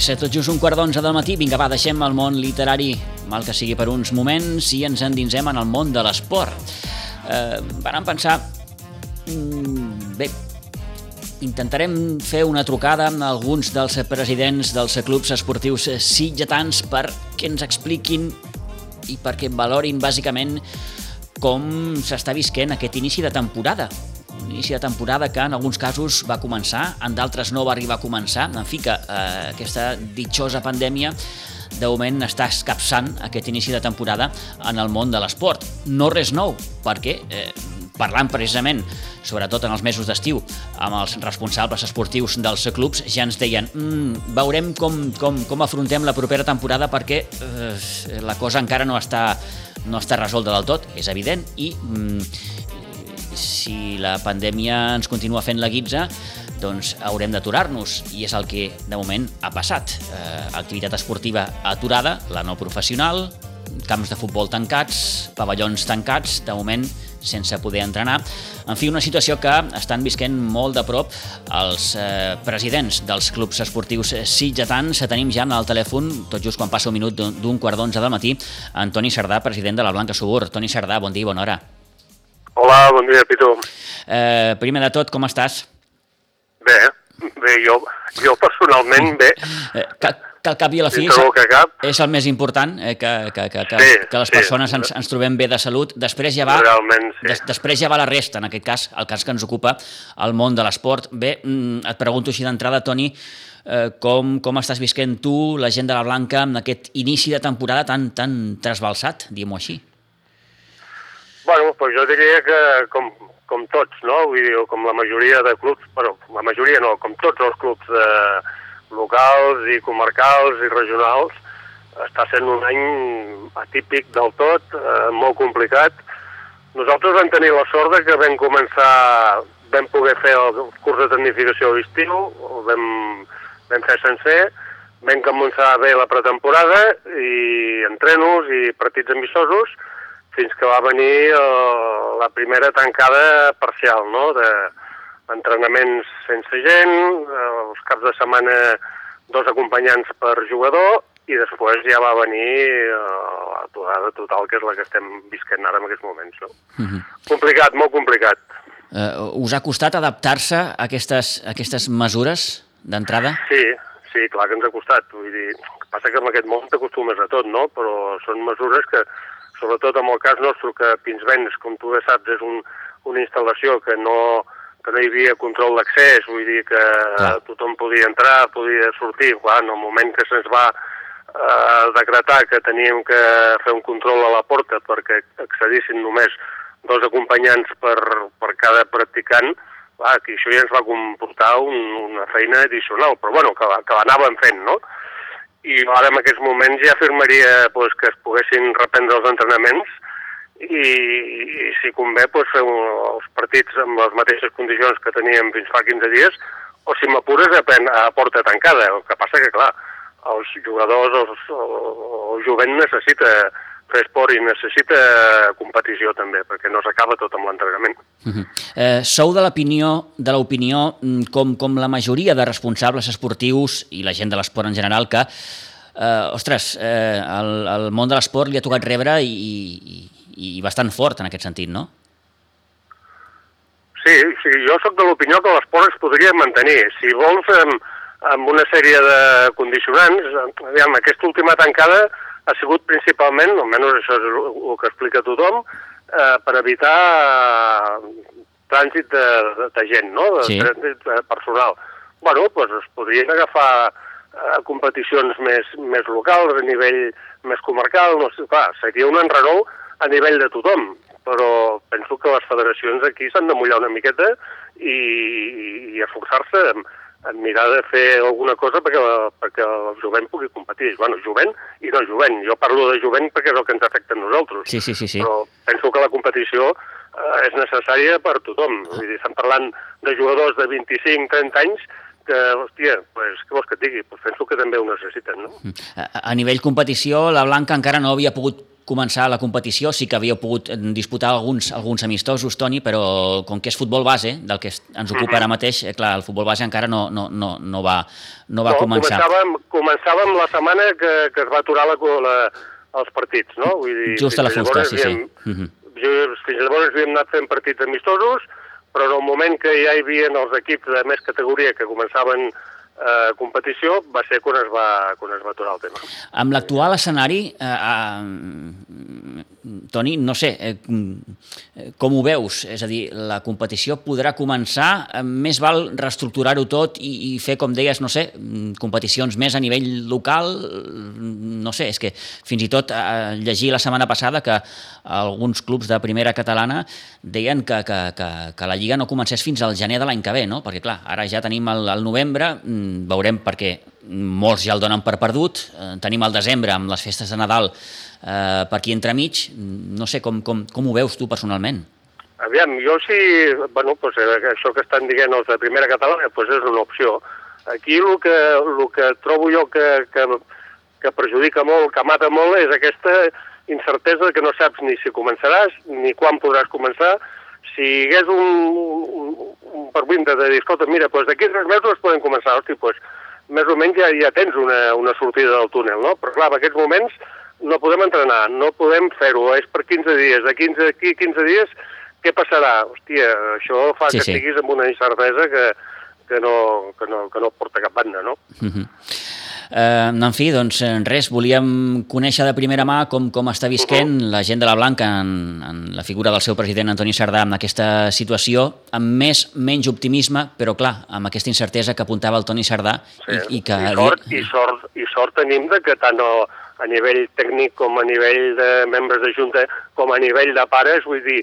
És tot just un quart d'onze del matí. Vinga, va, deixem el món literari, mal que sigui per uns moments, i ens endinsem en el món de l'esport. Eh, vam pensar... Mm, bé, intentarem fer una trucada amb alguns dels presidents dels clubs esportius sitgetans perquè ens expliquin i perquè valorin bàsicament com s'està visquent aquest inici de temporada inici de temporada que en alguns casos va començar, en d'altres no va arribar a començar. En fi, que eh, aquesta ditxosa pandèmia de moment està escapçant aquest inici de temporada en el món de l'esport. No res nou, perquè eh, parlant precisament, sobretot en els mesos d'estiu, amb els responsables esportius dels clubs, ja ens deien mm, veurem com, com, com afrontem la propera temporada perquè eh, la cosa encara no està, no està resolta del tot, és evident, i mm, si la pandèmia ens continua fent la guitza, doncs haurem d'aturar-nos, i és el que de moment ha passat. Eh, activitat esportiva aturada, la no professional, camps de futbol tancats, pavellons tancats, de moment sense poder entrenar. En fi, una situació que estan visquent molt de prop els eh, presidents dels clubs esportius sitgetans. Tenim ja en el telèfon, tot just quan passa un minut d'un quart d'onze del matí, Antoni Sardà, president de la Blanca Subur. Toni Sardà, bon dia i bona hora. Hola, bon dia, Pitu. Eh, primer de tot, com estàs? Bé, bé, jo, jo personalment bé. Eh, que, que al cap i a la fi és, cap. és el més important, eh, que, que, que, que, Sí, que les sí. persones ens, ens trobem bé de salut. Després ja va, Realment, sí. des, després ja va la resta, en aquest cas, el cas que ens ocupa el món de l'esport. Bé, mm, et pregunto així d'entrada, Toni, eh, com, com estàs visquent tu, la gent de la Blanca, amb aquest inici de temporada tan, tan trasbalsat, diguem-ho així? Pues jo diria que com, com tots, no? Vull dir, com la majoria de clubs, bueno, la majoria no, com tots els clubs eh, locals i comarcals i regionals, està sent un any atípic del tot, eh, molt complicat. Nosaltres vam tenir la sort de que vam començar, vam poder fer el curs de tecnificació a l'estiu, el vam, vam fer sencer, vam començar bé la pretemporada i entrenos i partits amistosos, fins que va venir eh, la primera tancada parcial, no?, d'entrenaments sense gent, eh, els caps de setmana dos acompanyants per jugador, i després ja va venir eh, l'aturada total, que és la que estem visquent ara en aquests moments, no? Uh -huh. Complicat, molt complicat. Eh, us ha costat adaptar-se a aquestes, a aquestes mesures d'entrada? Sí, sí, clar que ens ha costat. Vull dir, passa que en aquest món t'acostumes a tot, no? Però són mesures que, sobretot en el cas nostre, que Pinsbens, com tu bé saps, és un, una instal·lació que no, que no hi havia control d'accés, vull dir que Clar. tothom podia entrar, podia sortir. Clar, en el moment que se'ns va eh, decretar que teníem que fer un control a la porta perquè accedissin només dos acompanyants per, per cada practicant, clar, que això ja ens va comportar un, una feina addicional, però bueno, que, que l'anàvem fent, no? I ara en aquests moments ja afirmaria pues, que es poguessin reprendre els entrenaments i, i si convé pues, fer els partits amb les mateixes condicions que teníem fins fa 15 dies o si m'apures a, a porta tancada. El que passa que, clar, els jugadors, els, el, el jovent necessita fer esport i necessita competició també, perquè no s'acaba tot amb l'entrenament. Uh -huh. eh, sou de l'opinió de l'opinió mm, com, com la majoria de responsables esportius i la gent de l'esport en general que eh, ostres, eh, el, el món de l'esport li ha tocat rebre i, i, i bastant fort en aquest sentit, no? Sí, sí jo sóc de l'opinió que l'esport es podria mantenir. Si vols, amb, amb una sèrie de condicionants, aviam, aquesta última tancada ha sigut principalment, almenys això és el, que explica tothom, eh, per evitar eh, trànsit de, de, de gent, no? De, Sí. trànsit eh, personal. Bueno, doncs es podrien agafar eh, competicions més, més locals, a nivell més comarcal, no sé, clar, seria un enrenou a nivell de tothom, però penso que les federacions aquí s'han de mullar una miqueta i, i esforçar-se mirar de fer alguna cosa perquè, la, perquè el jovent pugui competir. Bueno, jovent i no jovent. Jo parlo de jovent perquè és el que ens afecta a nosaltres. Sí, sí, sí, sí. Però penso que la competició eh, és necessària per tothom. Vull dir, estem parlant de jugadors de 25-30 anys que, hòstia, pues, què vols que et digui? Pues penso que també ho necessiten, no? A, a nivell competició, la Blanca encara no havia pogut començar la competició, sí que havíeu pogut disputar alguns, alguns amistosos, Toni, però com que és futbol base, del que ens ocupa ara mateix, eh, clar, el futbol base encara no, no, no, no va, no va no, començar. Començàvem, començàvem la setmana que, que es va aturar la, la, els partits, no? Vull dir, Just a la fusta, sí, havíem, sí. Uh -huh. Fins llavors havíem anat fent partits amistosos, però en el moment que ja hi havia els equips de més categoria que començaven eh, competició va ser quan es va, quan es va aturar el tema. Amb l'actual escenari, eh, eh, Toni, no sé, eh, mm, com ho veus? És a dir, la competició podrà començar, eh, més val reestructurar-ho tot i, i fer, com deies, no sé, mm, competicions més a nivell local, mm, no sé, és que fins i tot eh, llegir la setmana passada que alguns clubs de primera catalana deien que, que, que, que la Lliga no comencés fins al gener de l'any que ve, no? Perquè, clar, ara ja tenim el, el novembre, veurem perquè molts ja el donen per perdut, eh, tenim el desembre amb les festes de Nadal eh, per aquí entremig, no sé com, com, com ho veus tu personalment. Aviam, jo sí, bueno, pues, eh, això que estan dient els de primera catalana pues és una opció. Aquí el que, el que trobo jo que, que, que perjudica molt, que mata molt, és aquesta incertesa que no saps ni si començaràs, ni quan podràs començar. Si hi hagués un, un, un pervinta de dir, escolta, mira, doncs d'aquí tres mesos podem començar, hosti, doncs més o menys ja, ja tens una, una sortida del túnel, no? Però clar, en aquests moments no podem entrenar, no podem fer-ho, és per 15 dies, de 15, aquí 15 dies què passarà? Hòstia, això fa sí, que sí. estiguis amb una incertesa que, que, no, que, no, que no porta cap banda, no? Uh -huh. Eh, en fi, doncs res, volíem conèixer de primera mà com, com està visquent uh -huh. la gent de la Blanca en, en la figura del seu president Antoni Sardà en aquesta situació, amb més, menys optimisme, però clar, amb aquesta incertesa que apuntava el Toni Sardà sí. i, i que... I sort, i, sort, I sort tenim de que tant a, a nivell tècnic com a nivell de membres de Junta com a nivell de pares, vull dir,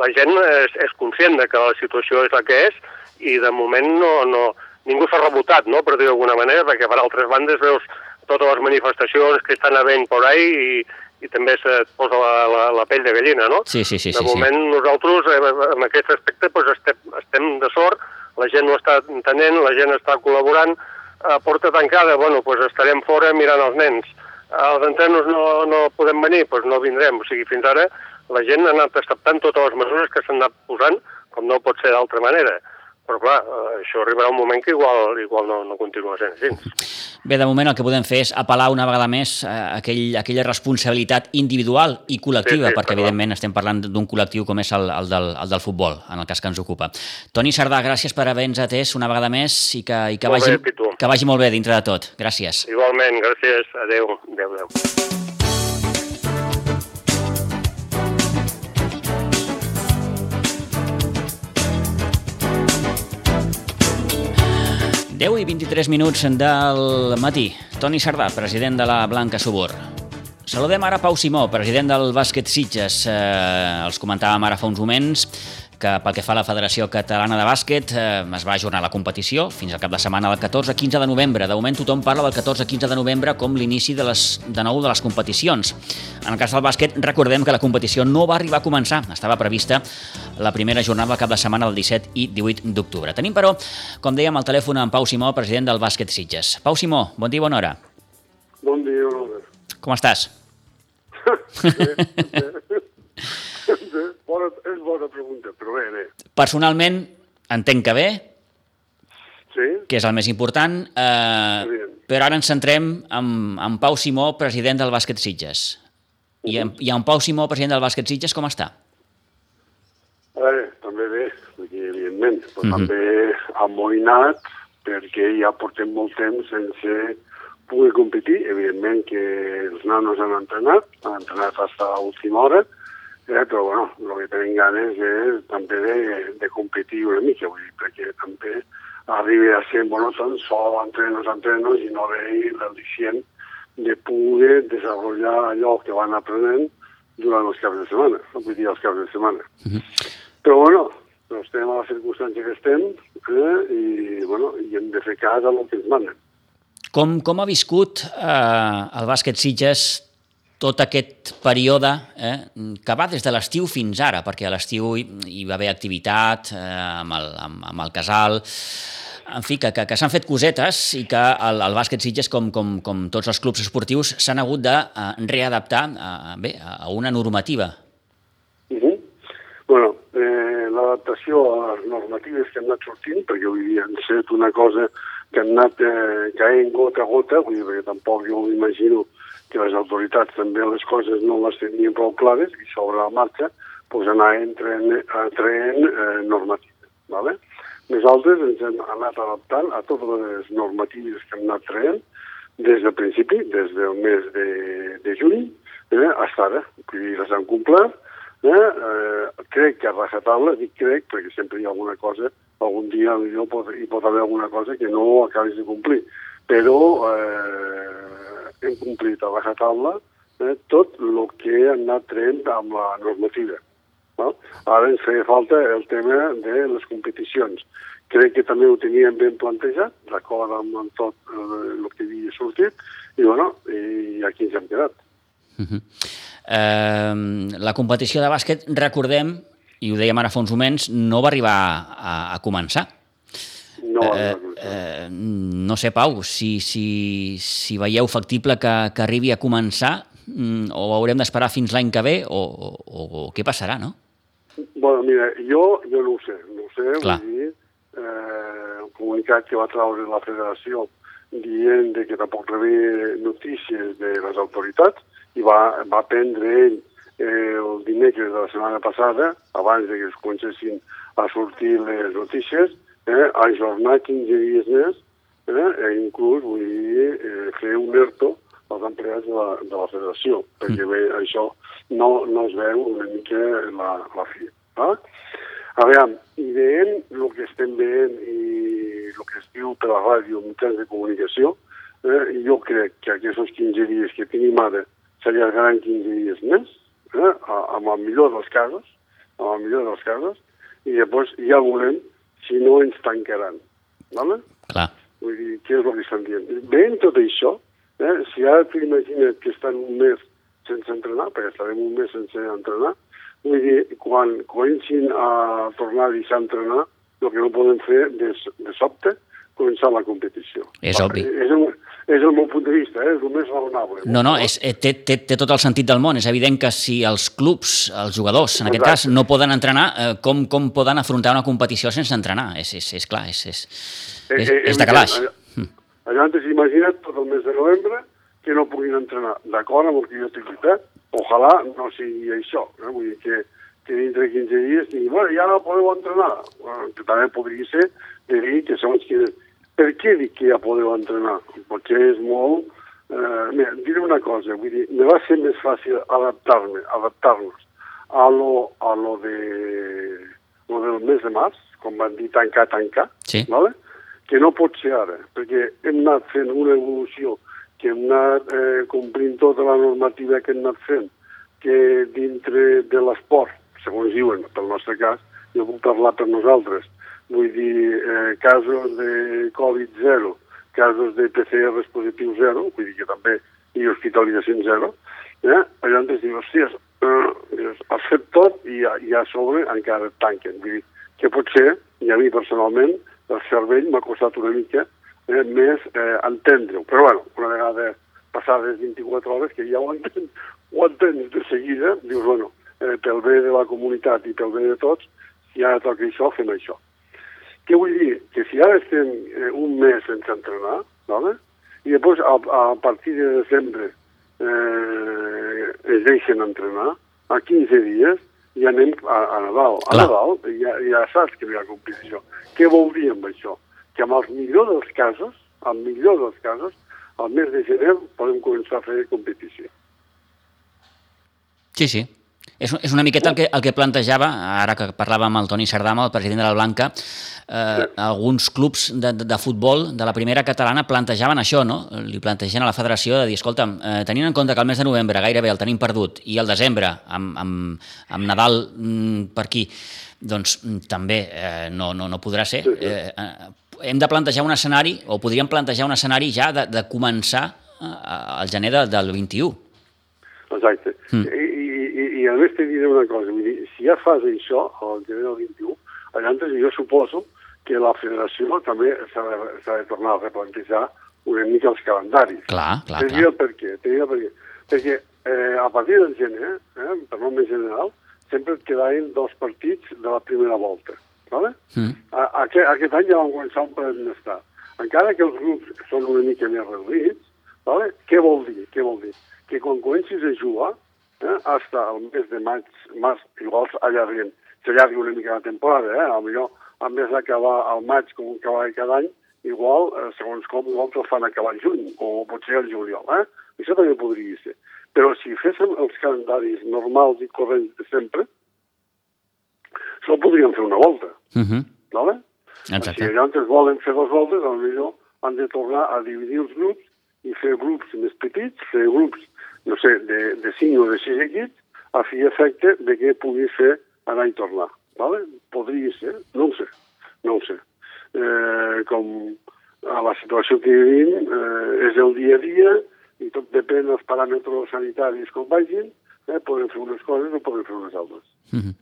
la gent és, és conscient de que la situació és la que és i de moment no, no, ningú s'ha rebotat, no?, per dir d'alguna manera, perquè per altres bandes veus totes les manifestacions que estan havent por ahí i, i també se posa la, la, la pell de gallina, no? Sí, sí, sí. De sí, moment sí. nosaltres, eh, en aquest aspecte, pues, estem, estem de sort, la gent no està entenent, la gent està col·laborant, a porta tancada, bueno, pues estarem fora mirant els nens. Els entrenos no, no podem venir, pues no vindrem. O sigui, fins ara la gent ha anat acceptant totes les mesures que s'han anat posant, com no pot ser d'altra manera. Però clar, eh, això arribarà un moment que igual, igual no, no continua sent així. Bé, de moment el que podem fer és apel·lar una vegada més a aquell, aquella responsabilitat individual i col·lectiva, sí, sí, perquè evidentment estem parlant d'un col·lectiu com és el, el, del, el del futbol, en el cas que ens ocupa. Toni Sardà, gràcies per haver-nos atès una vegada més i que, i que, vagi, bé, que vagi molt bé dintre de tot. Gràcies. Igualment, gràcies. Adéu. Adéu, adéu. 10 i 23 minuts del matí. Toni Sardà, president de la Blanca Subur. Saludem ara Pau Simó, president del Bàsquet Sitges. Eh, els comentàvem ara fa uns moments que pel que fa a la Federació Catalana de Bàsquet eh, es va ajornar la competició fins al cap de setmana del 14-15 de novembre. De moment tothom parla del 14-15 de novembre com l'inici de, les, de nou de les competicions. En el cas del bàsquet, recordem que la competició no va arribar a començar. Estava prevista la primera jornada del cap de setmana del 17 i 18 d'octubre. Tenim, però, com dèiem, al telèfon en Pau Simó, president del Bàsquet Sitges. Pau Simó, bon dia, bona hora. Bon dia, Robert. Com estàs? bé, bé. bona, és bona pregunta, però bé, bé. Personalment, entenc que bé, sí? que és el més important, eh, però ara ens centrem en, en Pau Simó, president del Bàsquet Sitges. I, en, I en Pau Simó, president del Bàsquet Sitges, com està? A veure, també bé, perquè, evidentment, però mm -hmm. també amoïnat, perquè ja portem molt temps sense poder competir. Evidentment que els nanos han entrenat, han entrenat fins a l'última hora, eh, però bueno, el que tenim ganes és també de, de competir una mica, vull dir, perquè també arribi a ser bueno, són sol entrenos, entrenos i no veure l'al·licient de poder desenvolupar allò que van aprenent durant els caps de setmana, no vull dir els caps de setmana. Uh -huh. Però bueno, no estem a la circumstància que estem eh, i, bueno, i hem de fer cas a el que ens manen. Com, com ha viscut eh, el bàsquet Sitges tot aquest període eh, que va des de l'estiu fins ara, perquè a l'estiu hi, va haver activitat eh, amb, el, amb, amb el casal, en fi, que, que, que s'han fet cosetes i que el, el bàsquet Sitges, com, com, com tots els clubs esportius, s'han hagut de uh, readaptar a, bé, a una normativa. Uh -huh. bueno, eh, l'adaptació a les normatives que han anat sortint, perquè avui dia han set una cosa que han anat eh, caent gota a gota, vull dir, perquè tampoc jo m'imagino que les autoritats també les coses no les tenien prou clares i sobre la marxa pues, anar traient, traient eh, normatives. ¿vale? Nosaltres ens hem anat adaptant a totes les normatives que hem anat traient des del principi, des del mes de, de juny, eh, fins ara. Dir, les hem complert. Eh, eh, crec que a rajatabla, dic crec, perquè sempre hi ha alguna cosa, algun dia millor pot, hi pot haver alguna cosa que no acabis de complir. Però eh, hem complit a rajatabla eh, tot el que hem anat traient amb la normativa. No? Ara ens feia falta el tema de les competicions. Crec que també ho teníem ben plantejat, d'acord amb, amb tot eh, el que havia sortit, i, bueno, i aquí ens hem quedat. Uh -huh. eh, la competició de bàsquet, recordem, i ho dèiem ara fa uns moments, no va arribar a, a començar. No, eh, eh, no sé, Pau, si, si, si veieu factible que, que arribi a començar mm, o haurem d'esperar fins l'any que ve o, o, o què passarà, no? Bueno, mira, jo, jo no ho sé, no ho sé, Clar. vull dir, eh, un comunicat que va traure la federació dient de que tampoc rebia notícies de les autoritats i va, va prendre ell eh, el dimecres de la setmana passada, abans de que es comencessin a sortir les notícies, eh, ajornar 15 dies més eh, e inclús vull dir, eh, fer un ERTO als empleats de la, de la federació, perquè mm. bé, això no, no es veu una mica la, la fi. Eh? A veure, i veient el que estem veient i el que es diu per la ràdio, mitjans de comunicació, eh, jo crec que aquests 15 dies que tenim ara s'allargaran 15 dies més, eh, amb el millor dels casos, amb el millor dels casos, i llavors ja veurem si no ens tancaran. Vale? Clar. Vull dir, què és el que estan dient? Veient tot això, Eh? Si ara t'imagines que estan un mes sense entrenar, perquè estarem un mes sense entrenar, vull dir, quan comencin a tornar a deixar entrenar, el que no podem fer de, de sobte, començar la competició. És obvi. És el, és el meu punt de vista, eh? és el més raonable. No, no, és, eh, té, té, té tot el sentit del món. És evident que si els clubs, els jugadors, en Exacte. aquest cas, no poden entrenar, eh, com, com poden afrontar una competició sense entrenar? És, és, és clar, és, és, eh, és, és de calaix. Llavors, imagina't tot el mes de novembre que no puguin entrenar. D'acord amb el que jo t'he dit, eh? Ojalà no sigui això. Eh? Vull dir que, que dintre 15 dies digui, bueno, ja no podeu entrenar. Bueno, que també podria ser de dir que segons quines... Per què dic que ja podeu entrenar? Perquè és molt... Eh, mira, diré una cosa, vull dir, me va ser més fàcil adaptar-me, adaptar-nos a lo, a lo de lo del mes de març, com van dir tancar, tancar, sí. ¿vale? que no pot ser ara, perquè hem anat fent una evolució, que hem anat eh, complint tota la normativa que hem anat fent, que dintre de l'esport, segons diuen, pel nostre cas, jo puc parlar per nosaltres, vull dir, eh, casos de Covid-0, casos de PCR positiu 0, vull dir que també ha hospitalització 0, eh? llavors dius, hòsties, eh, has fet tot i i a sobre encara et tanquen. Vull dir, que potser, i a mi personalment, el cervell m'ha costat una mica eh, més eh, entendre-ho. Però bueno, una vegada passades 24 hores, que ja ho entens, ho entens de seguida, dius, bueno, eh, pel bé de la comunitat i pel bé de tots, si ara toca això, fem això. Què vull dir? Que si ara estem eh, un mes sense entrenar, ¿vale? i després a, a partir de desembre eh, es deixen entrenar, a 15 dies i anem a, a Nadal. A Clar. Nadal ja, ja saps que no hi ha competició. Què vol dir amb això? Que amb els millors dels casos, amb millor dels casos, al mes de gener podem començar a fer competició. Sí, sí. És, és una miqueta el que, el que plantejava, ara que parlava amb el Toni Sardama, el president de la Blanca, eh, alguns clubs de, de, de futbol de la primera catalana plantejaven això, no? Li plantegen a la federació de dir, escolta'm, eh, tenint en compte que el mes de novembre gairebé el tenim perdut i el desembre, amb, amb, amb Nadal mm, per aquí, doncs mm, també eh, no, no, no podrà ser. Eh, eh, hem de plantejar un escenari, o podríem plantejar un escenari ja de, de començar eh, al gener de, del 21. Exacte. Mm. I, i, a més t'he diré una cosa, vull dir, si ja fas això, al gener del 21, llavors jo suposo que la federació també s'ha de, de tornar a replantejar una mica els calendaris. Clar, clar, clar. el per què, diré el per què. Perquè eh, a partir del gener, eh, per nom en general, sempre et quedaven dos partits de la primera volta. ¿vale? Mm. A, aquest, aquest any ja van començar un parell més tard. Encara que els grups són una mica més reduïts, ¿vale? què vol dir? Què vol dir? Que quan comencis a jugar, eh, hasta el mes de maig, març, igual s'allarguen, s'allarga una mica la temporada, eh? A millor en vez d'acabar al maig com acaba cada any, igual, eh, segons com, igual te'l fan acabar al juny, o potser al juliol, eh? Això també podria ser. Però si féssim els calendaris normals i corrents de sempre, això podríem fer una volta, Uh -huh. ¿vale? Exacte. Si allà ens volen fer dues voltes, potser han de tornar a dividir els grups i fer grups més petits, fer grups, no sé, de, de 5 o de 6 equips, a fi efecte de que pugui fer anar i tornar. ¿vale? Podria ser, no ho sé, no ho sé. Eh, com a la situació que vivim eh, és el dia a dia i tot depèn dels paràmetres sanitaris com vagin, eh, podem fer unes coses o podem fer unes altres. Uh -huh.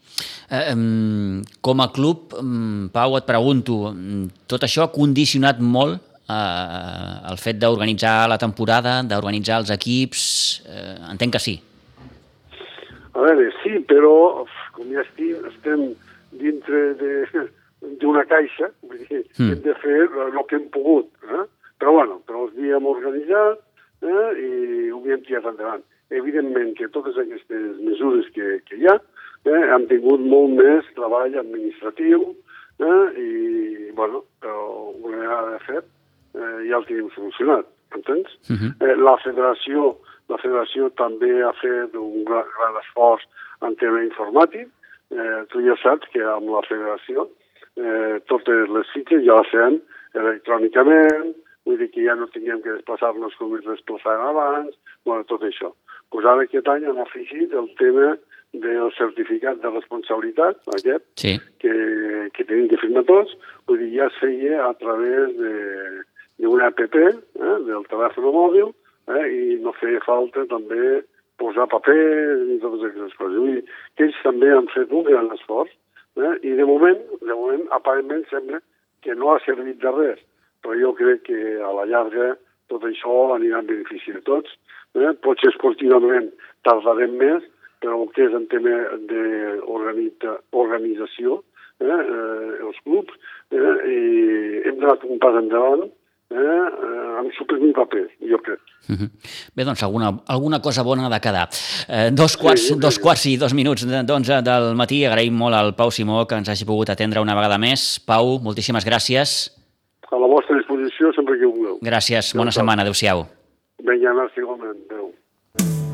eh, com a club, Pau, et pregunto, um, tot això ha condicionat molt eh, el fet d'organitzar la temporada, d'organitzar els equips? Eh, entenc que sí. A veure, sí, però com ja estem, estem dintre de- d'una caixa, vull dir, Mm. hem de fer el que hem pogut. Eh? Però bueno, però els havíem organitzat eh? i ho havíem tirat endavant. Evidentment que totes aquestes mesures que, que hi ha eh, han tingut molt més treball administratiu eh? i, bueno, però una vegada fet eh, ja el tenim solucionat, entens? Uh -huh. Eh, la federació la federació també ha fet un gran, gran esforç en tema informàtic. Eh, tu ja saps que amb la federació eh, totes les fitxes ja les fem electrònicament, vull dir que ja no tinguem que desplaçar-nos com ens desplaçàvem abans, bueno, tot això. Pues ara aquest any han afegit el tema del certificat de responsabilitat, aquest, Sí. que, que tenim que firmar tots, vull dir, ja es feia a través de d'una app eh, del telèfon mòbil eh, i no feia falta també posar paper i totes aquestes coses. Vull dir que ells també han fet un gran esforç eh, i de moment, de moment, aparentment sembla que no ha servit de res, però jo crec que a la llarga tot això anirà en benefici de tots. Eh? Potser esportivament tardarem més, però el que és en tema d'organització, eh? eh, els clubs, eh? i hem donat un pas endavant eh? eh? amb suprimir paper, jo crec. -huh. Bé, doncs alguna, alguna cosa bona ha de quedar. Eh, dos, quarts, Sí, dos quarts i dos minuts d'onze del matí. Agraïm molt al Pau Simó que ens hagi pogut atendre una vegada més. Pau, moltíssimes gràcies. A la vostra disposició sempre que vulgueu. Gràcies, bona Doncs, setmana, adeu-siau. Vinga, merci igualment. Adéu.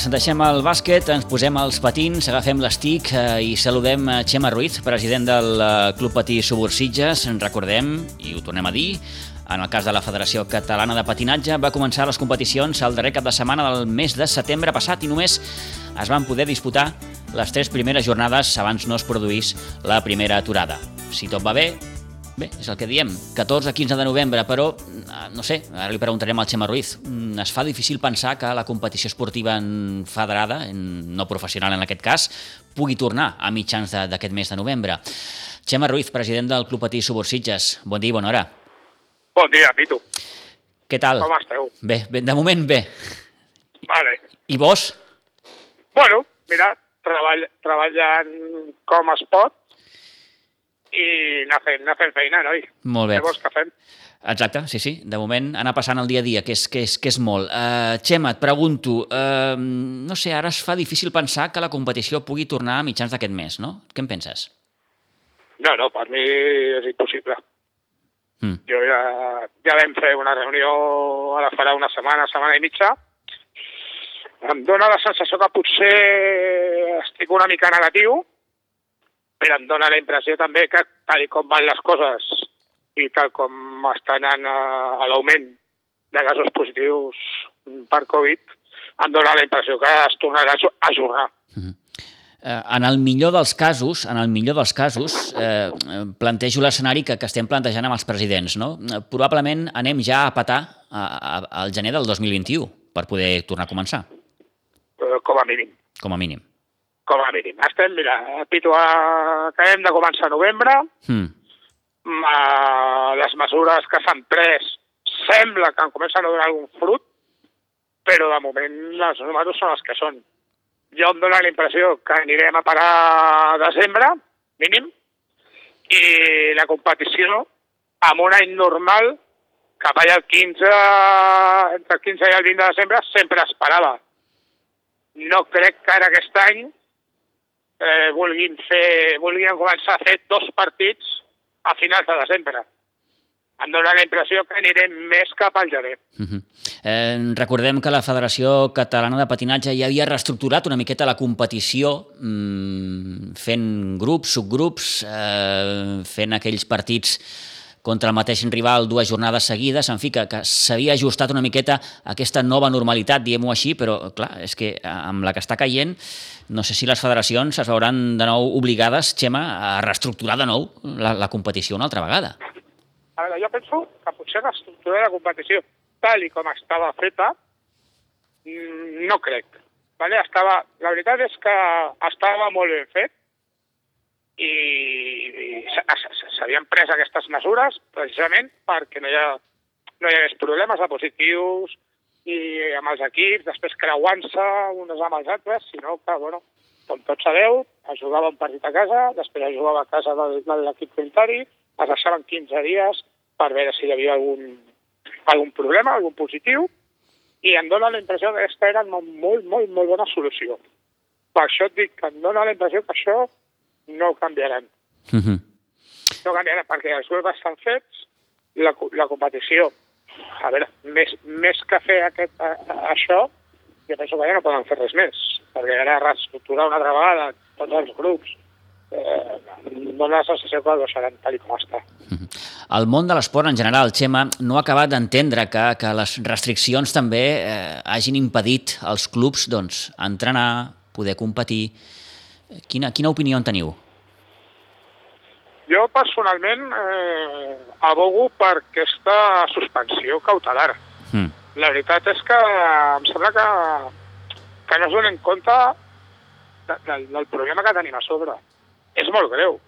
Doncs, deixem el bàsquet, ens posem els patins, agafem l'estic eh, i saludem a Xema Ruiz, president del eh, Club Patí Subursitges. En recordem, i ho tornem a dir, en el cas de la Federació Catalana de Patinatge, va començar les competicions el darrer cap de setmana del mes de setembre passat i només es van poder disputar les tres primeres jornades abans no es produís la primera aturada. Si tot va bé, Bé, és el que diem, 14-15 de novembre, però, eh, no sé, ara li preguntarem al Xema Ruiz, mm, es fa difícil pensar que la competició esportiva en federada, en, no professional en aquest cas, pugui tornar a mitjans d'aquest mes de novembre. Xema Ruiz, president del Club Patí Subursitges, bon dia i bona hora. Bon dia, Pitu. Què tal? Com esteu? Bé, bé, de moment bé. Vale. I vos? Bueno, mira, treball, treballant com es pot i anar fent, anar fent feina, noi. Molt bé. Llavors, què fem? Exacte, sí, sí, de moment anar passant el dia a dia, que és, que és, que és molt. Uh, Xema, et pregunto, uh, no sé, ara es fa difícil pensar que la competició pugui tornar a mitjans d'aquest mes, no? Què en penses? No, no, per mi és impossible. Mm. Jo ja, ja vam fer una reunió ara farà una setmana, setmana i mitja. Em dóna la sensació que potser estic una mica negatiu, però em dóna la impressió també que tal com van les coses i tal com està anant a, a l'augment de casos positius per Covid, em dóna la impressió que es tornarà a jugar. Uh -huh. Eh, en el millor dels casos, en el millor dels casos, eh, plantejo l'escenari que, que estem plantejant amb els presidents. No? Probablement anem ja a petar al gener del 2021 per poder tornar a començar. Eh, com a mínim. Com a mínim. Com a mínim. Estem, mira, Pitu, acabem de començar a novembre, mm. les mesures que s'han pres sembla que comencen a donar algun frut, però de moment les números són els que són jo em dóna la impressió que anirem a parar a desembre, mínim, i la competició, amb un any normal, cap allà el 15, entre el 15 i el 20 de desembre, sempre es parava. No crec que ara aquest any eh, vulguin, fer, vulguin començar a fer dos partits a finals de desembre em dóna la impressió que anirem més cap al gener. Uh -huh. eh, recordem que la Federació Catalana de Patinatge ja havia reestructurat una miqueta la competició mmm, fent grups, subgrups, eh, fent aquells partits contra el mateix rival dues jornades seguides, en fi, que, que s'havia ajustat una miqueta a aquesta nova normalitat, diguem-ho així, però clar, és que amb la que està caient, no sé si les federacions es veuran de nou obligades, Xema, a reestructurar de nou la, la competició una altra vegada. A veure, jo penso que potser l'estructura de la competició, tal i com estava feta, mm, no crec. Vale? Estava, la veritat és que estava molt ben fet i, i s'havien pres aquestes mesures precisament perquè no hi, ha, no hi hagués problemes de positius i amb els equips, després creuant-se uns amb els altres, sinó que, bueno, com tots sabeu, es jugava un partit a casa, després es jugava a casa de, de l'equip contrari, es deixaven 15 dies per veure si hi havia algun, algun problema, algun positiu, i em dóna la impressió que aquesta era una molt, molt, molt bona solució. Per això et dic que em dóna la impressió que això no canviaran. Uh mhm. -huh. No canviaran perquè els grups estan fets, la, la competició, a veure, més, més que fer aquest, a, a, això, jo penso que ja no poden fer res més, perquè ara reestructurar una altra vegada tots els grups, eh, dona la sensació que ho deixaran tal com està. El món de l'esport en general, Xema, no ha acabat d'entendre que, que les restriccions també eh, hagin impedit als clubs doncs, entrenar, poder competir. Quina, quina opinió en teniu? Jo personalment eh, abogo per aquesta suspensió cautelar. Mm. La veritat és que em sembla que, que no es donen compte de, de, del problema que tenim a sobre és molt greu.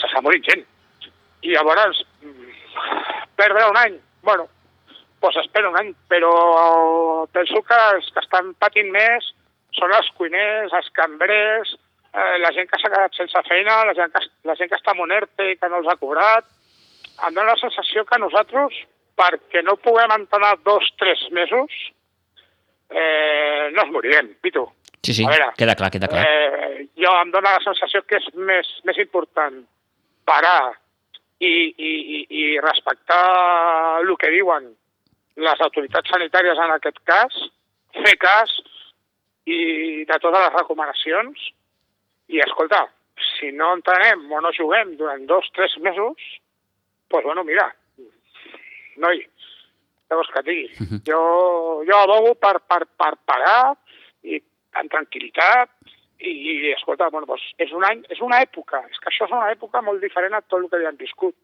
S'està morint gent. I llavors, perdre un any, bueno, doncs espera un any, però penso que els que estan patint més són els cuiners, els cambrers, eh, la gent que s'ha quedat sense feina, la gent, que, la gent que està amb un ERTE i que no els ha cobrat. Em dóna la sensació que nosaltres, perquè no puguem entrenar dos, tres mesos, eh, no es morirem, Pitu. Sí, sí, veure, queda clar, queda clar. Eh, jo em dóna la sensació que és més, més important parar i, i, i, i respectar el que diuen les autoritats sanitàries en aquest cas, fer cas i de totes les recomanacions i, escolta, si no entenem o no juguem durant dos, tres mesos, doncs, pues, bueno, mira, noi, què vols que et digui? Uh -huh. Jo, jo abogo per, per, per parar i en tranquil·litat i, i escolta, bueno, doncs és un any, és una època, és que això és una època molt diferent a tot el que havien viscut.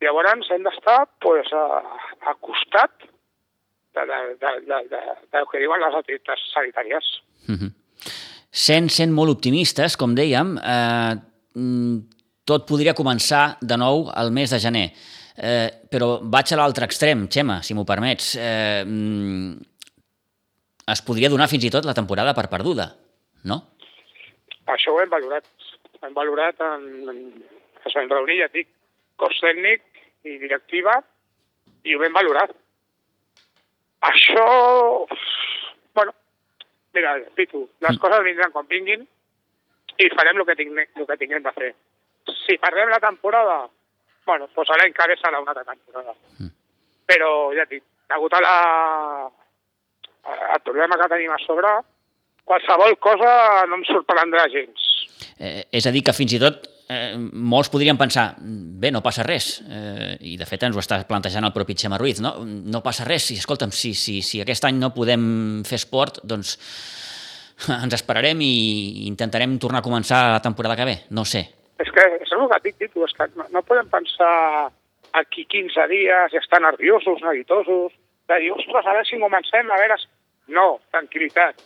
Llavors hem d'estar pues, a, a costat de, de, de, de, de, del que diuen les autoritats sanitàries. Mm -hmm. Sent, sent molt optimistes, com dèiem, eh, mm, tot podria començar de nou al mes de gener. Eh, però vaig a l'altre extrem, Xema, si m'ho permets. Eh, mm, es podria donar fins i tot la temporada per perduda, no? Això ho hem valorat. Hem valorat en, en vam reunir, ja dic, cos tècnic i directiva, i ho vam valorar. Això, mira, Pitu, les mm. coses vindran quan vinguin i farem el que, tinguem, el que tinguem de fer. Si perdem la temporada, bueno, doncs l'any que ve serà una altra temporada. Mm. Però, ja dic, degut a la, el problema que tenim a sobre, qualsevol cosa no em sorprendrà gens. Eh, és a dir, que fins i tot eh, molts podrien pensar, bé, no passa res, eh, i de fet ens ho està plantejant el propi Xema Ruiz, no? No passa res, si, escolta'm, si, si, si aquest any no podem fer esport, doncs ens esperarem i intentarem tornar a començar la temporada que ve, no sé. És que és el que dic, és que no, no podem pensar aquí 15 dies i estar nerviosos, neguitosos, de dir, ostres, a veure si comencem, a veure... No, tranquil·litat.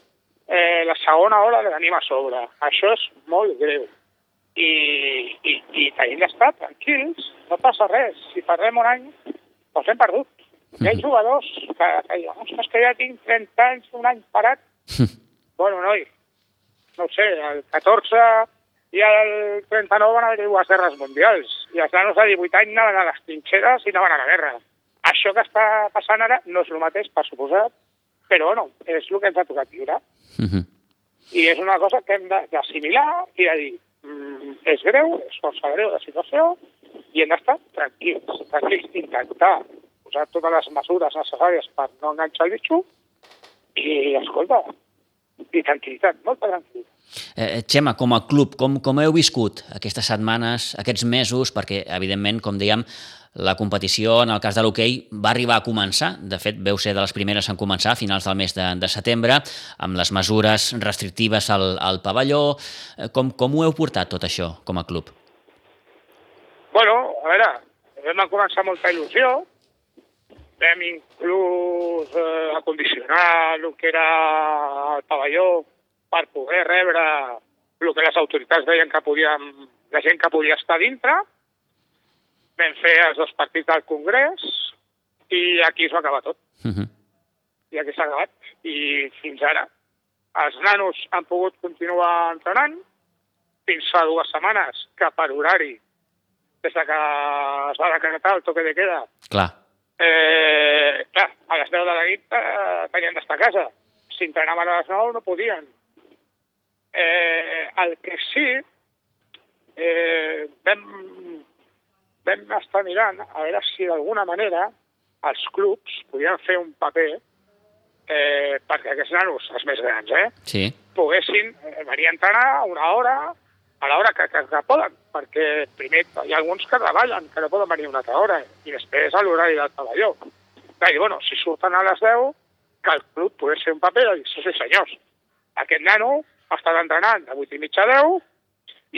Eh, la segona hora la tenim a sobre. Això és molt greu. I, i, i tenim d'estar tranquils, no passa res. Si perdem un any, doncs hem perdut. Hi ha jugadors que, que diuen, ostres, que ja tinc 30 anys, un any parat. bueno, noi, no sé, el 14 i el 39 van haver dues guerres mundials. I els nanos de 18 anys anaven a les trinxeres i anaven a la guerra. Això que està passant ara no és el mateix, per suposat, però bueno, és el que ens ha tocat viure. Uh -huh. I és una cosa que hem d'assimilar i de dir, és greu, és força greu la situació, i hem d'estar tranquils, tranquils, intentar posar totes les mesures necessàries per no enganxar el bitxo, i escolta, i tranquil·litat, molta tranquil·litat. Eh, Xema, com a club, com, com heu viscut aquestes setmanes, aquests mesos, perquè, evidentment, com dèiem, la competició, en el cas de l'hoquei, va arribar a començar. De fet, veu ser de les primeres en començar, a finals del mes de, de setembre, amb les mesures restrictives al, al pavelló. Eh, Com, com ho heu portat, tot això, com a club? Bueno, a veure, vam començar molta il·lusió, vam inclús eh, acondicionar el que era el pavelló per poder rebre el que les autoritats deien que podíem, la gent que podia estar dintre. Vam fer els dos partits del Congrés i aquí es va acabar tot. Uh -huh. I aquí s'ha acabat. I fins ara els nanos han pogut continuar entrenant fins fa dues setmanes que per horari des de que es va decretar el toque de queda Clar. Eh, clar, a les 10 de la nit eh, tenien d'estar a casa. Si entrenaven a les 9 no podien. Eh, el que sí, eh, vam, vam estar mirant a veure si d'alguna manera els clubs podien fer un paper eh, perquè aquests nanos, els més grans, eh, Sí. poguessin eh, venir a entrenar una hora a l'hora que, que, que poden, perquè primer hi ha alguns que treballen, que no poden venir una altra hora, i després a l'horari del pavelló. I bueno, si surten a les 10, que el club pogués fer un paper de dir, sí, sí, senyors, aquest nano ha estat entrenant de 8 i mitja a 10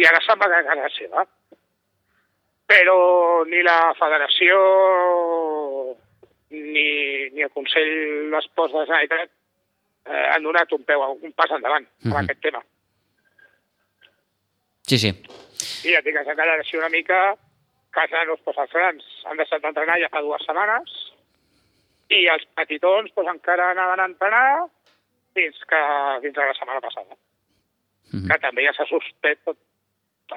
i ara se'n va a casa seva. Però ni la federació ni, ni el Consell d'Esports de la Generalitat eh, han donat un, peu, un pas endavant amb Mhm. aquest tema. Sí, sí. I ja dic que encara així una mica que els nanos, doncs, els grans han deixat d'entrenar ja fa dues setmanes i els petitons doncs, encara anaven a entrenar fins, que, fins a la setmana passada. Mhm. Que també ja s'ha suspès tot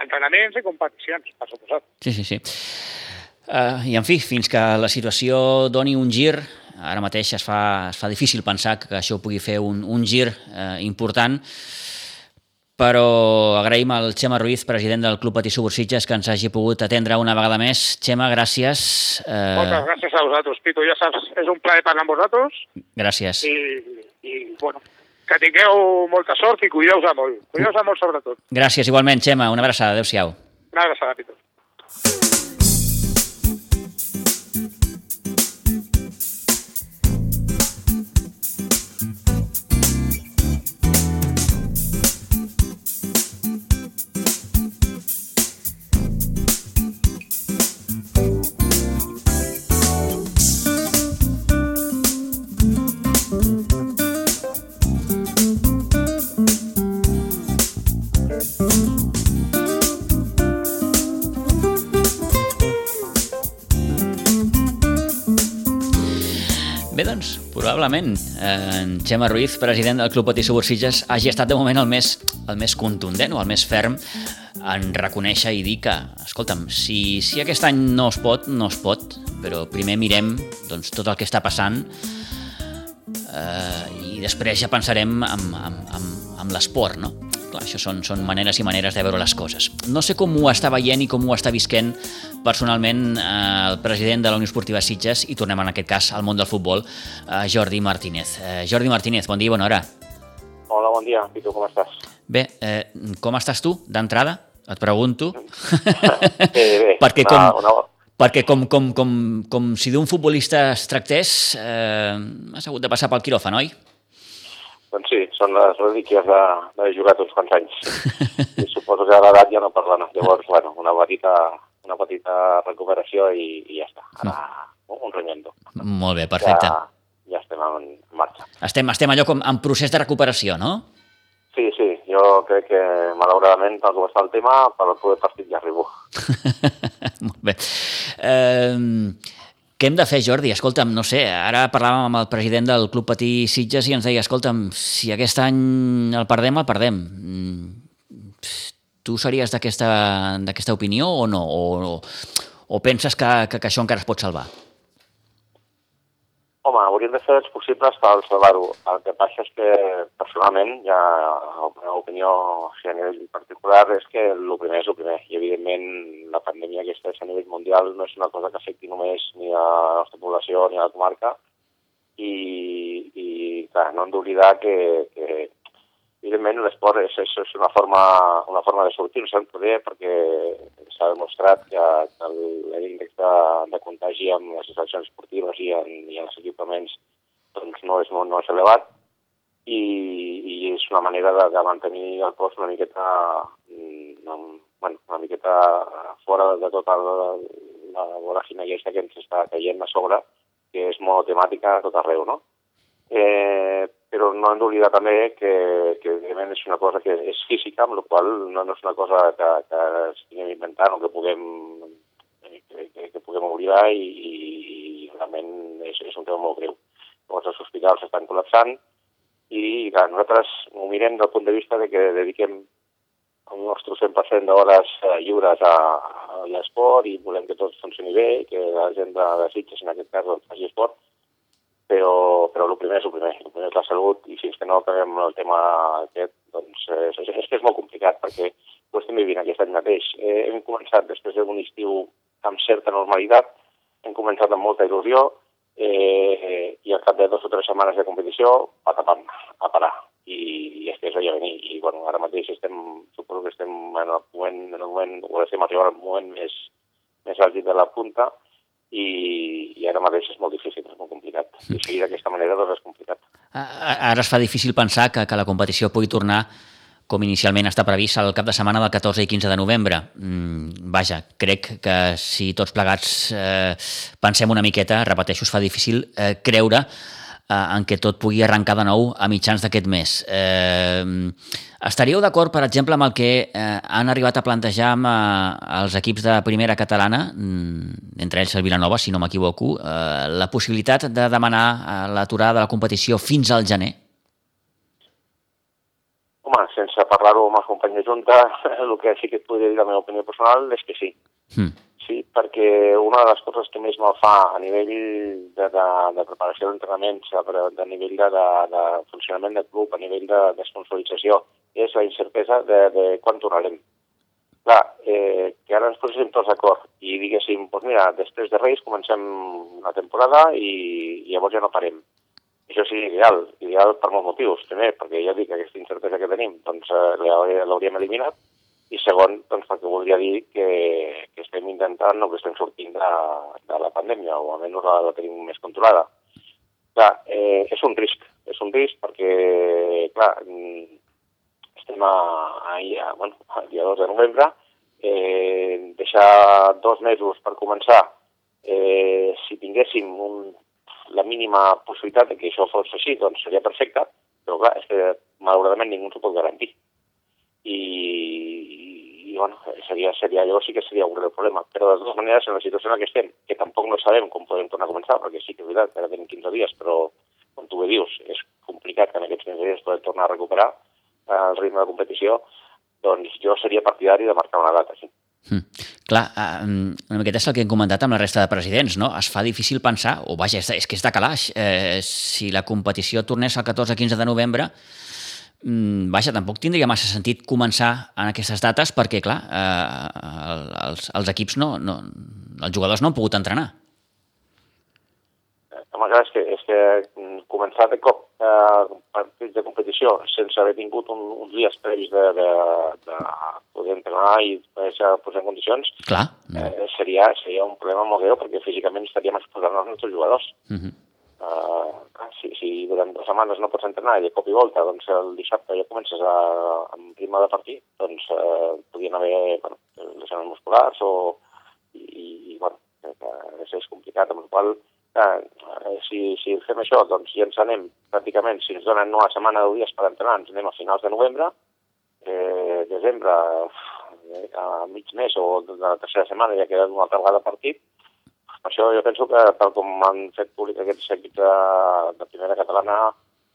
entrenaments i competicions, per suposat. Sí, sí, sí. Uh, I, en fi, fins que la situació doni un gir, ara mateix es fa, es fa difícil pensar que això pugui fer un, un gir uh, important, però agraïm al Xema Ruiz, president del Club Patí Subursitges, que ens hagi pogut atendre una vegada més. Xema, gràcies. Uh, Moltes gràcies a vosaltres, Pitu. Ja saps, és un plaer parlar amb vosaltres gràcies. i, i bueno, que tingueu molta sort i cuideu-vos molt. Cuideu-vos molt sobretot. Gràcies igualment, Xema. Una abraçada. Adéu-siau. Una abraçada, Pitu. Probablement eh, en Xema Ruiz, president del Club Patí Subursitges, hagi estat de moment el més, el més contundent o el més ferm en reconèixer i dir que, escolta'm, si, si aquest any no es pot, no es pot, però primer mirem doncs, tot el que està passant eh, i després ja pensarem en, en, en, en l'esport, no? Clar, això són, són maneres i maneres de veure les coses. No sé com ho està veient i com ho està visquent personalment eh, el president de la Unió Esportiva Sitges i tornem en aquest cas al món del futbol, eh, Jordi Martínez. Eh, Jordi Martínez, bon dia i bona hora. Hola, bon dia. Pitu, com estàs? Bé, eh, com estàs tu, d'entrada? et pregunto. Bé, bé, perquè una- com, una- perquè com, com, com, com si d'un futbolista es tractés, eh, has hagut de passar pel quiròfan, oi? Doncs sí, són les relíquies de- d'haver jugat uns quants anys. I suposo que a l'edat ja no perdona. Llavors, bueno, una petita, una petita recuperació i, i ja està. Ara, un ronyendo. Molt bé, perfecte. Ja, ja estem en marxa. Estem, estem allò com en procés de recuperació, no? Sí, sí, jo crec que malauradament tal com està el tema, per al proper partit ja arribo. Molt bé. Eh, què hem de fer, Jordi? Escolta'm, no sé, ara parlàvem amb el president del Club Patí Sitges i ens deia, escolta'm, si aquest any el perdem, el perdem. Mm, Tu series d'aquesta d'aquesta opinió o no? O, o, o penses que, que, que això encara es pot salvar? Hauríem de fer els possibles per salvar-ho. El que passa és que, personalment, ja la meva opinió sigui, a nivell particular és que el primer és el primer. I, evidentment, la pandèmia aquesta és a nivell mundial no és una cosa que afecti només ni a la nostra població ni a la comarca. I, i clar, no hem d'oblidar que, que evidentment l'esport és, és, és una, forma, una forma de sortir-se poder perquè s'ha demostrat que, que l'índex de, de contagi amb les instal·lacions esportives i en, i en els equipaments doncs no és, no és elevat i, i és una manera de, de mantenir el cos una miqueta mm, amb, bueno, una miqueta fora de tota la, la voràgina aquesta que ens està caient a sobre que és monotemàtica a tot arreu, no? Eh, però no hem d'oblidar també que, que evidentment és una cosa que és física, amb la qual no, no és una cosa que, que estiguem inventant o que puguem, que, que, que puguem oblidar i, i realment és, és un tema molt greu. Llavors els hospitals estan col·lapsant i clar, nosaltres ho mirem del punt de vista de que dediquem el nostre 100% d'hores eh, lliures a, a l'esport i volem que tot funcioni bé, que la gent de Sitges, en aquest cas, doncs, faci esport, però, però el primer és el primer, el primer és la salut i fins que no acabem el tema aquest, doncs eh, és, és que és molt complicat perquè ho estem vivint aquest any mateix. Eh, hem començat després d'un estiu amb certa normalitat, hem començat amb molta il·lusió eh, i al cap de dues o tres setmanes de competició, patapam, a parar. I, i és que és allò venir. I bueno, ara mateix estem, suposo que estem en el moment, en el moment o estem arribant al moment més, més àlgid de la punta i, i ara mateix és molt difícil, és molt complicat. I seguir d'aquesta manera doncs és complicat. Ara es fa difícil pensar que, que la competició pugui tornar com inicialment està previst el cap de setmana del 14 i 15 de novembre. Mm, vaja, crec que si tots plegats eh, pensem una miqueta, repeteixo, es fa difícil eh, creure en què tot pugui arrencar de nou a mitjans d'aquest mes. Eh, estaríeu d'acord, per exemple, amb el que eh, han arribat a plantejar amb eh, els equips de primera catalana, mm, entre ells el Vilanova, si no m'equivoco, eh, la possibilitat de demanar eh, l'aturada de la competició fins al gener? Home, sense parlar-ho amb els companys de Junta, el que sí que et podria dir la meva opinió personal és que sí. Mm. Sí, perquè una de les coses que més mal fa a nivell de, de, de preparació d'entrenaments, a, de nivell de, de, de funcionament del club, a nivell de, de sponsorització, és la incertesa de, de quan tornarem. Clar, eh, que ara ens poséssim tots d'acord i diguéssim, doncs mira, després de Reis comencem la temporada i, i llavors ja no parem. Això sí, ideal, ideal per molts motius. Primer, perquè ja dic que aquesta incertesa que tenim doncs, eh, l'hauríem eliminat i segon, doncs, perquè voldria dir que, que estem intentant o que estem sortint de, de la pandèmia o almenys la, la tenim més controlada. Clar, eh, és un risc, és un risc perquè, clar, mm, estem a, a, a, bueno, al dia 2 de novembre, eh, deixar dos mesos per començar, eh, si tinguéssim un, la mínima possibilitat de que això fos així, doncs seria perfecte, però clar, és que malauradament ningú s'ho pot garantir. I, bueno, seria, seria, llavors sí que seria un greu problema. Però de totes maneres, en la situació en la que estem, que tampoc no sabem com podem tornar a començar, perquè sí que és veritat ara tenim 15 dies, però com tu bé dius, és complicat que en aquests 15 dies podem tornar a recuperar eh, el ritme de competició, doncs jo seria partidari de marcar una data, sí. Mm. Clar, una miqueta és el que hem comentat amb la resta de presidents, no? Es fa difícil pensar, o vaja, és, és que és de calaix, eh, si la competició tornés el 14-15 de novembre, vaja, tampoc tindria massa sentit començar en aquestes dates perquè, clar, eh, els, els equips no, no, els jugadors no han pogut entrenar. Eh, home, clar, és que, és que mm, començar de cop eh, partits de competició sense haver tingut un, uns dies previs de, de, de poder entrenar i poder-se posar en condicions, Clar. eh, seria, seria un problema molt greu perquè físicament estaríem exposant els nostres jugadors. Uh -huh. Uh, si, si durant dues setmanes no pots entrenar i de cop i volta doncs el dissabte ja comences a, amb ritme de partit, doncs uh, podien haver bueno, lesions musculars o, i, i bueno, que, que és complicat, amb el qual eh, si, si fem això, doncs ja ens anem pràcticament, si ens donen una setmana de dies per entrenar, ens anem a finals de novembre, eh, desembre, eh, a mig mes o de la tercera setmana ja queda una altra vegada partit, per això jo penso que, tal com han fet públic aquests equips de, de primera catalana,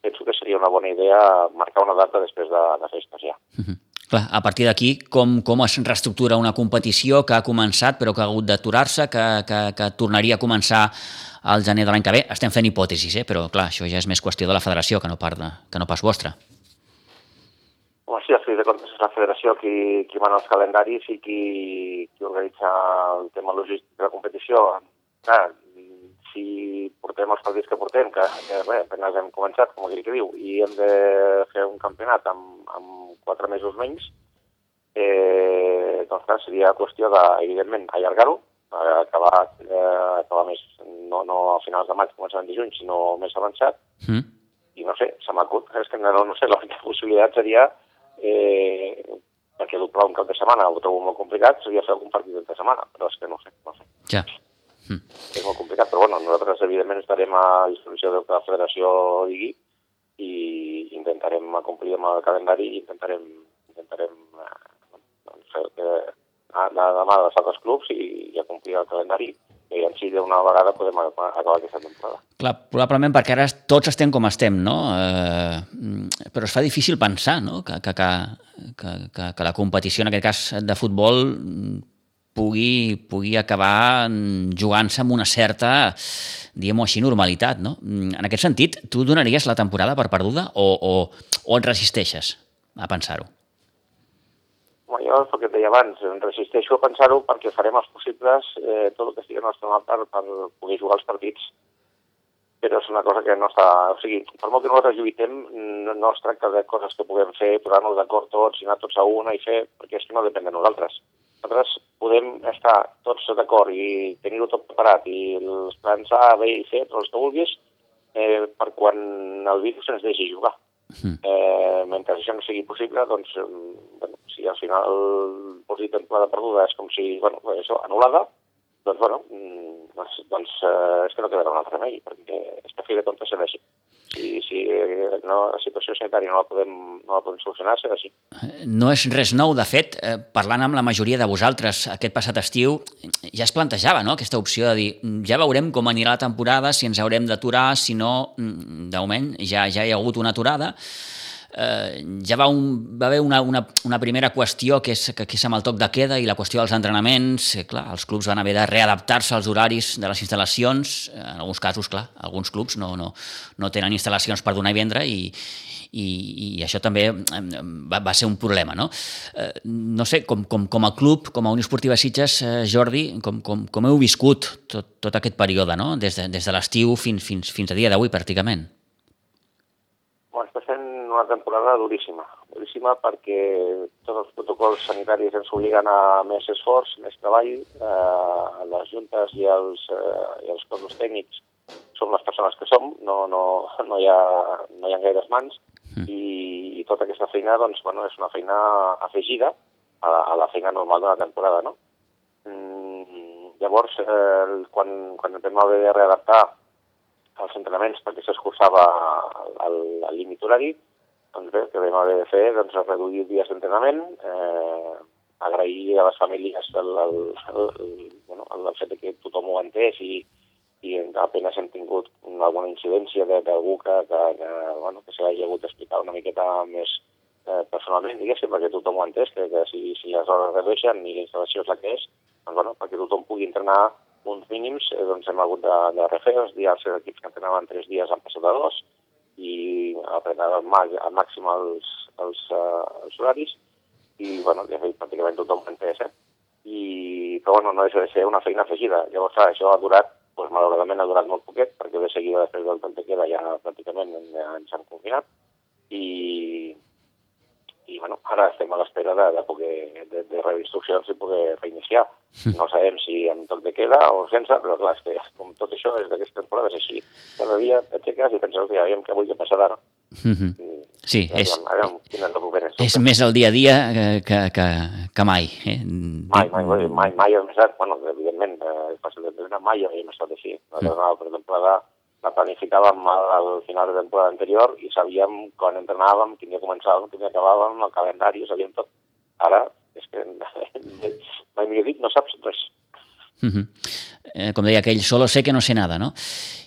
penso que seria una bona idea marcar una data després de, de festes ja. Uh -huh. Clar, a partir d'aquí, com, com es reestructura una competició que ha començat però que ha hagut d'aturar-se, que, que, que tornaria a començar al gener de l'any que ve? Estem fent hipòtesis, eh? però clar, això ja és més qüestió de la federació que no, part de, que no pas vostra. Home, sí, a fi de comptes és la federació qui, qui mana els calendaris i qui, qui organitza el tema logístic de la competició. Clar, si portem els partits que portem, que, que bé, apenas hem començat, com aquell que diu, i hem de fer un campionat amb, amb quatre mesos menys, eh, doncs clar, seria qüestió de, evidentment, allargar-ho, acabar, eh, acabar més, no, no a finals de maig, començant de juny, sinó més avançat, Mm. i no sé, se m'acut, és que no, no sé, l'única possibilitat seria, eh, perquè doblar un cap de setmana ho trobo molt complicat, seria fer algun partit de setmana, però és que no sé, no sé. Ja. És molt complicat, però bueno, nosaltres evidentment estarem a disposició del que la federació digui i intentarem complir amb el calendari i intentarem, intentarem eh, doncs, que anar de mà dels altres clubs i, i a complir el calendari i si d'una vegada podem acabar aquesta temporada. Clar, probablement perquè ara tots estem com estem, no? Eh, però es fa difícil pensar no? que, que, que, que, que la competició, en aquest cas de futbol, pugui, pugui acabar jugant-se amb una certa, diguem-ho així, normalitat, no? En aquest sentit, tu donaries la temporada per perduda o, o, o et resisteixes a pensar-ho? Bueno, jo, el que et deia abans, em resisteixo a pensar-ho perquè farem els possibles eh, tot el que estigui al nostre mà per, per poder jugar els partits però és una cosa que no està... O sigui, per molt que nosaltres lluitem, no, no es tracta de coses que puguem fer, posar-nos d'acord tots i anar tots a una i fer, perquè és que no depèn de nosaltres. Nosaltres podem estar tots d'acord i tenir-ho tot preparat i els plans A, B i C, tots els que vulguis, eh, per quan el virus ens deixi jugar. Mm. Eh, mentre això no sigui possible, doncs, eh, bueno, si al final vols dir temporada perduda és com si, bueno, això, anul·lada, doncs, bueno, mm, doncs, doncs eh, és que no quedarà un altre remei, perquè és que a fi de comptes serà si eh, no, la situació sanitària no la podem, no la podem solucionar, serà així. No és res nou, de fet, eh, parlant amb la majoria de vosaltres aquest passat estiu, ja es plantejava no? aquesta opció de dir ja veurem com anirà la temporada, si ens haurem d'aturar, si no, mm, de moment ja, ja hi ha hagut una aturada, eh, ja va, un, va haver una, una, una primera qüestió que és, que, que és amb el toc de queda i la qüestió dels entrenaments. Eh, clar, els clubs van haver de readaptar-se als horaris de les instal·lacions. Eh, En alguns casos, clar, alguns clubs no, no, no tenen instal·lacions per donar i vendre i, i, i això també va, va ser un problema. No, eh, no sé, com, com, com a club, com a Unió Esportiva Sitges, eh, Jordi, com, com, com heu viscut tot, tot aquest període, no? des de, des de l'estiu fins, fins, fins a dia d'avui, pràcticament? Una temporada duríssima, duríssima perquè tots els protocols sanitaris ens obliguen a més esforç, més treball, eh, les juntes i els, eh, i els cossos tècnics som les persones que som, no, no, no, hi, ha, no hi ha gaires mans, i, i tota aquesta feina doncs, bueno, és una feina afegida a la, a la feina normal d'una temporada. No? Mm, llavors, eh, quan, quan vam haver de readaptar els entrenaments perquè s'escurçava el, el límit horari, doncs bé, que vam haver de fer doncs, reduir dies d'entrenament, eh, agrair a les famílies el, el, el, bueno, el, fet que tothom ho entès i, i apenas hem tingut alguna incidència d'algú que, que, que, bueno, que se l'hagi hagut d'explicar una miqueta més eh, personalment, diguéssim, perquè tothom ho entès, que, que si, si les hores redueixen i la instal·lació és la que és, doncs, bueno, perquè tothom pugui entrenar uns mínims, eh, doncs hem hagut de, de refer els dies, els equips que entrenaven tres dies han passat a dos, i apretar al, al màxim els, els, uh, els horaris, i bueno, ja fet pràcticament tothom ho entès, eh? I, però bueno, no deixa de ser una feina afegida. Llavors, clar, això ha durat pues, malauradament ha durat molt poquet, perquè de seguida després del tant de queda ja pràcticament ens han confinat, i, i bueno, ara estem a l'espera de, de, poder, de, de rebre instruccions i poder reiniciar. No sabem si amb tot de queda o sense, però clar, és que com tot això és d'aquesta temporada és així. Cada dia t'aixeques i penses, ja, aviam què vull que passarà. Mm -hmm. Sí, I, és, aviam, és, és més el dia a dia que, que, que, que mai. Eh? Mai, mai, mai, mai, mai hem estat, bueno, evidentment, eh, fàcil d'entrenar, mai hem estat així. Mm. per temporada la planificàvem al final de temporada anterior i sabíem quan entrenàvem, quin dia començàvem, quin dia acabàvem, el calendari, sabíem tot. Ara, és que mai millor dit, no saps res. Uh -huh. Eh, com deia aquell, solo sé que no sé nada, no?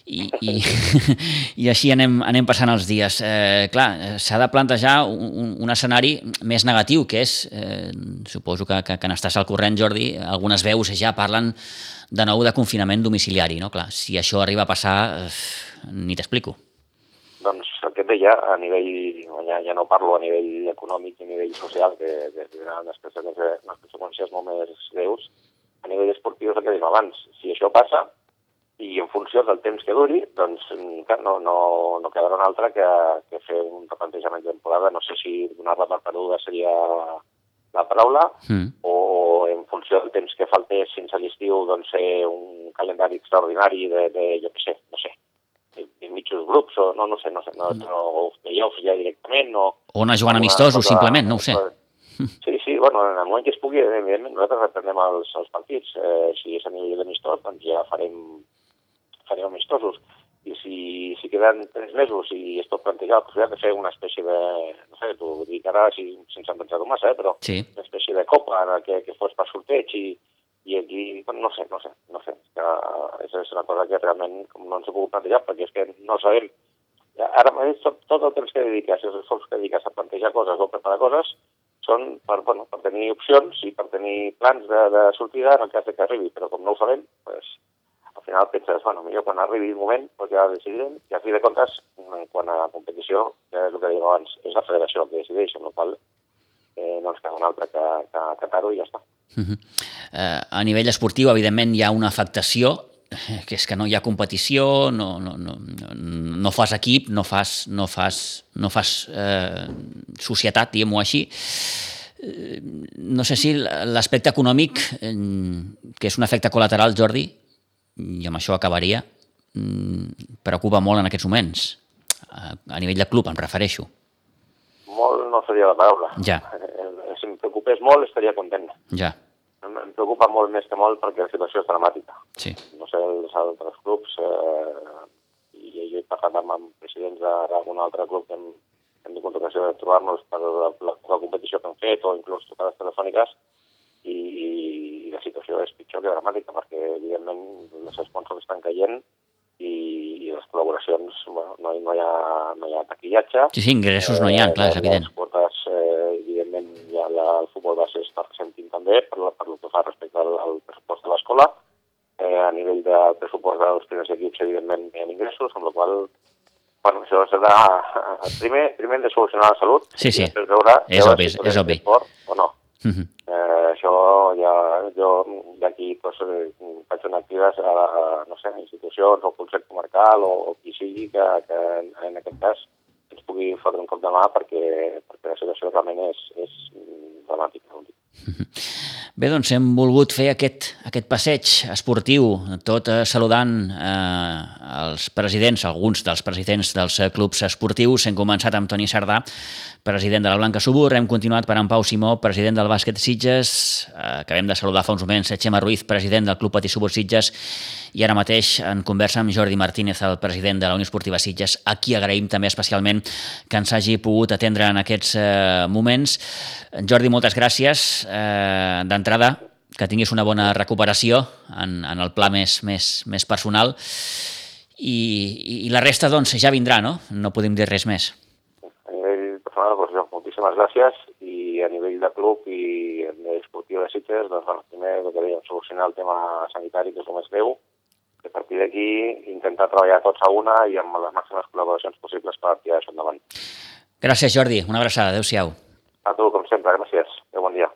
I, i, i així anem, anem passant els dies. Eh, clar, s'ha de plantejar un, un escenari més negatiu, que és, eh, suposo que, que, que n'estàs al corrent, Jordi, algunes veus ja parlen de nou de confinament domiciliari, no? Clar, si això arriba a passar, eh, ni t'explico. Doncs el que deia, a nivell, ja, ja no parlo a nivell econòmic i a nivell social, que, que tindran unes conseqüències molt més greus, a nivell esportiu és el que dèiem abans. Si això passa, i en funció del temps que duri, doncs clar, no, no, no quedarà una altra que, que fer un replantejament de temporada. No sé si donar-la per peruda seria la paraula, mm. o en funció del temps que faltés fins a l'estiu, doncs ser un calendari extraordinari de, de jo què sé, no sé, de, de mitjos grups, o no, no sé, no sé, no, no, o playoffs ja directament, o... O anar jugant amistosos, simplement, no ho sé. Sí, sí, bueno, en el moment que es pugui, evidentment, nosaltres reprenem els, els partits. Eh, si és a nivell d'amistós, doncs ja farem, farem amistosos. I si, si queden tres mesos i es pot plantejar la possibilitat de fer una espècie de, no sé, t'ho dic ara si, sense pensar-ho massa, eh, però sí. una espècie de copa en que, que fos per sorteig i, i aquí, bueno, no sé, no sé, no sé. Que, és, és una cosa que realment no ens he pogut plantejar perquè és que no sabem. Ara mateix tot, tot el temps que dediques, els esforços que dediques a plantejar coses o preparar coses, són per, bueno, per tenir opcions i per tenir plans de, de sortida en el cas que arribi, però com no ho sabem, pues, al final penses, bueno, millor quan arribi el moment pues ja decidirem, i a fi de comptes, en quant a competició, que és el que dic abans, és la federació el que decideix, amb la qual eh, no ens queda un altre que, que, acatar-ho i ja està. Uh -huh. uh, a nivell esportiu, evidentment, hi ha una afectació que és que no hi ha competició, no, no, no, no fas equip, no fas, no fas, no fas eh, societat, diguem-ho així. Eh, no sé si l'aspecte econòmic, eh, que és un efecte col·lateral, Jordi, i amb això acabaria, mm, preocupa molt en aquests moments. A, nivell de club, em refereixo. Molt no seria la paraula. Ja. Eh, si em preocupés molt, estaria content. Ja em preocupa molt més que molt perquè la situació és dramàtica. Sí. No sé, els altres clubs, eh, i jo he parlat amb, presidents d'algun altre club que hem, hem tingut ocasió de trobar-nos per la, la, la competició que han fet o inclús trucades telefòniques i, i la situació és pitjor que dramàtica perquè evidentment les sponsors estan caient i, i les col·laboracions, bueno, no, no, hi ha, no hi ha taquillatge. Sí, sí, ingressos no hi ha, eh, clar, és evident. Les quotes, eh, evidentment, ja la, el futbol base està ressentint també per, la, per el que fa respecte al, al pressupost de l'escola. Eh, a nivell de pressupost dels primers equips, evidentment, hi ha ingressos, amb la qual bueno, això serà primer, primer de solucionar la salut sí, sí. i veure, és veure obvi, si és obvi. o no. Uh -huh. eh, això ja, jo d'aquí pues, faig una activa a, a, no sé, a institucions o Consell Comarcal o, o qui sigui que, que en, en aquest cas ens pugui fotre un cop de mà perquè, perquè la situació realment és, és dramàtica. Bé, doncs hem volgut fer aquest, aquest passeig esportiu, tot eh, saludant eh, els presidents, alguns dels presidents dels eh, clubs esportius. Hem començat amb Toni Sardà, president de la Blanca Subur, hem continuat per en Pau Simó, president del bàsquet Sitges, eh, acabem de saludar fa uns moments Xema Ruiz, president del Club Patí Subur Sitges, i ara mateix en conversa amb Jordi Martínez, el president de la Unió Esportiva Sitges, a qui agraïm també especialment que ens hagi pogut atendre en aquests eh, moments. Jordi, moltes gràcies. Eh, D'entrada, que tinguis una bona recuperació en, en el pla més, més, més personal i, i la resta doncs ja vindrà, no? No podem dir res més. A nivell personal, doncs, moltíssimes gràcies i a nivell de club i esportiu de Sitges, doncs, bueno, primer el que dèiem, solucionar el tema sanitari, que és el més greu, a partir d'aquí intentar treballar tots a una i amb les màximes col·laboracions possibles per tirar això endavant. Gràcies, Jordi. Una abraçada. Adéu-siau. A tu, com sempre. Gràcies. Adéu, bon dia.